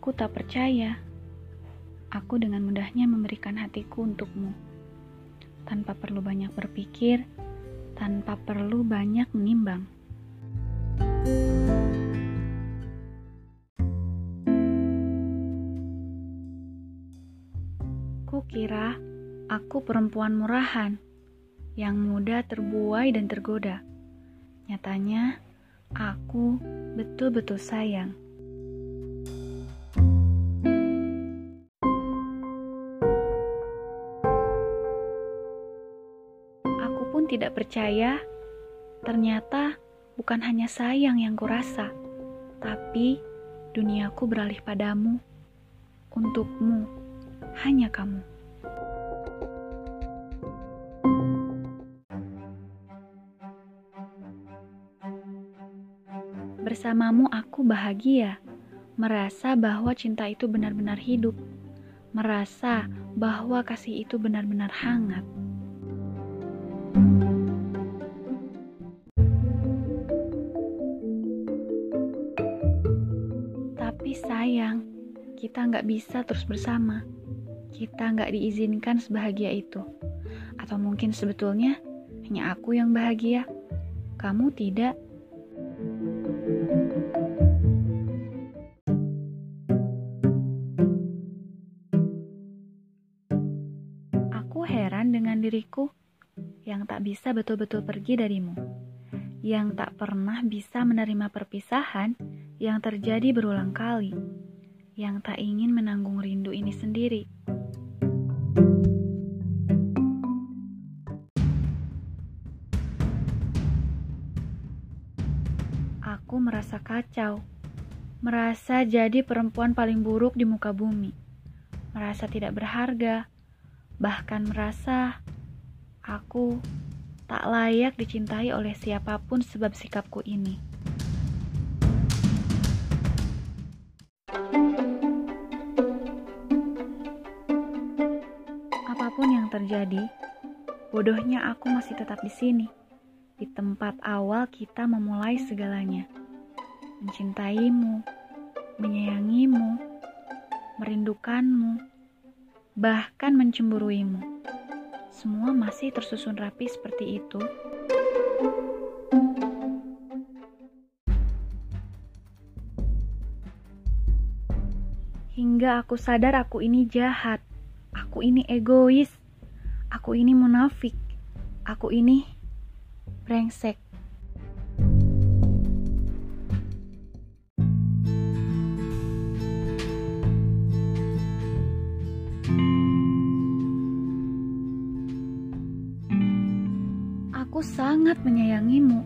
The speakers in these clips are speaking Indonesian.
Aku tak percaya. Aku dengan mudahnya memberikan hatiku untukmu. Tanpa perlu banyak berpikir, tanpa perlu banyak menimbang. Kukira aku perempuan murahan yang mudah terbuai dan tergoda. Nyatanya, aku betul-betul sayang. Tidak percaya, ternyata bukan hanya sayang yang kurasa, tapi duniaku beralih padamu, untukmu, hanya kamu. Bersamamu aku bahagia, merasa bahwa cinta itu benar-benar hidup, merasa bahwa kasih itu benar-benar hangat. Tapi sayang, kita nggak bisa terus bersama. Kita nggak diizinkan sebahagia itu. Atau mungkin sebetulnya hanya aku yang bahagia, kamu tidak. Aku heran dengan diriku yang tak bisa betul-betul pergi darimu, yang tak pernah bisa menerima perpisahan yang terjadi berulang kali, yang tak ingin menanggung rindu ini sendiri. Aku merasa kacau, merasa jadi perempuan paling buruk di muka bumi, merasa tidak berharga, bahkan merasa aku tak layak dicintai oleh siapa pun sebab sikapku ini. Apa pun yang terjadi, bodohnya aku masih tetap di sini, di tempat awal kita memulai segalanya. Mencintaimu, menyayangimu, merindukanmu, bahkan mencemburuimu. Semua masih tersusun rapi seperti itu. Hingga aku sadar aku ini jahat, aku ini egois, aku ini munafik, aku ini brengsek. Aku sangat menyayangimu.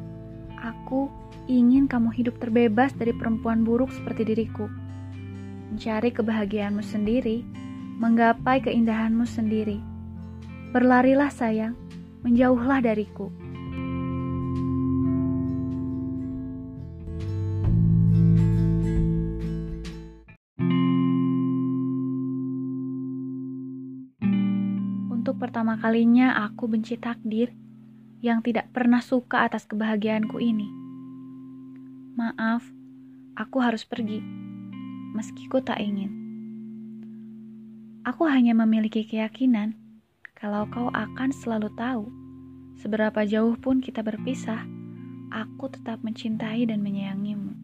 Aku ingin kamu hidup terbebas dari perempuan buruk seperti diriku. Mencari kebahagiaanmu sendiri, menggapai keindahanmu sendiri. Berlarilah sayang, menjauhlah dariku. Untuk pertama kalinya aku benci takdir yang tidak pernah suka atas kebahagiaanku ini. Maaf, aku harus pergi, meski ku tak ingin. Aku hanya memiliki keyakinan kalau kau akan selalu tahu, seberapa jauh pun kita berpisah, aku tetap mencintai dan menyayangimu.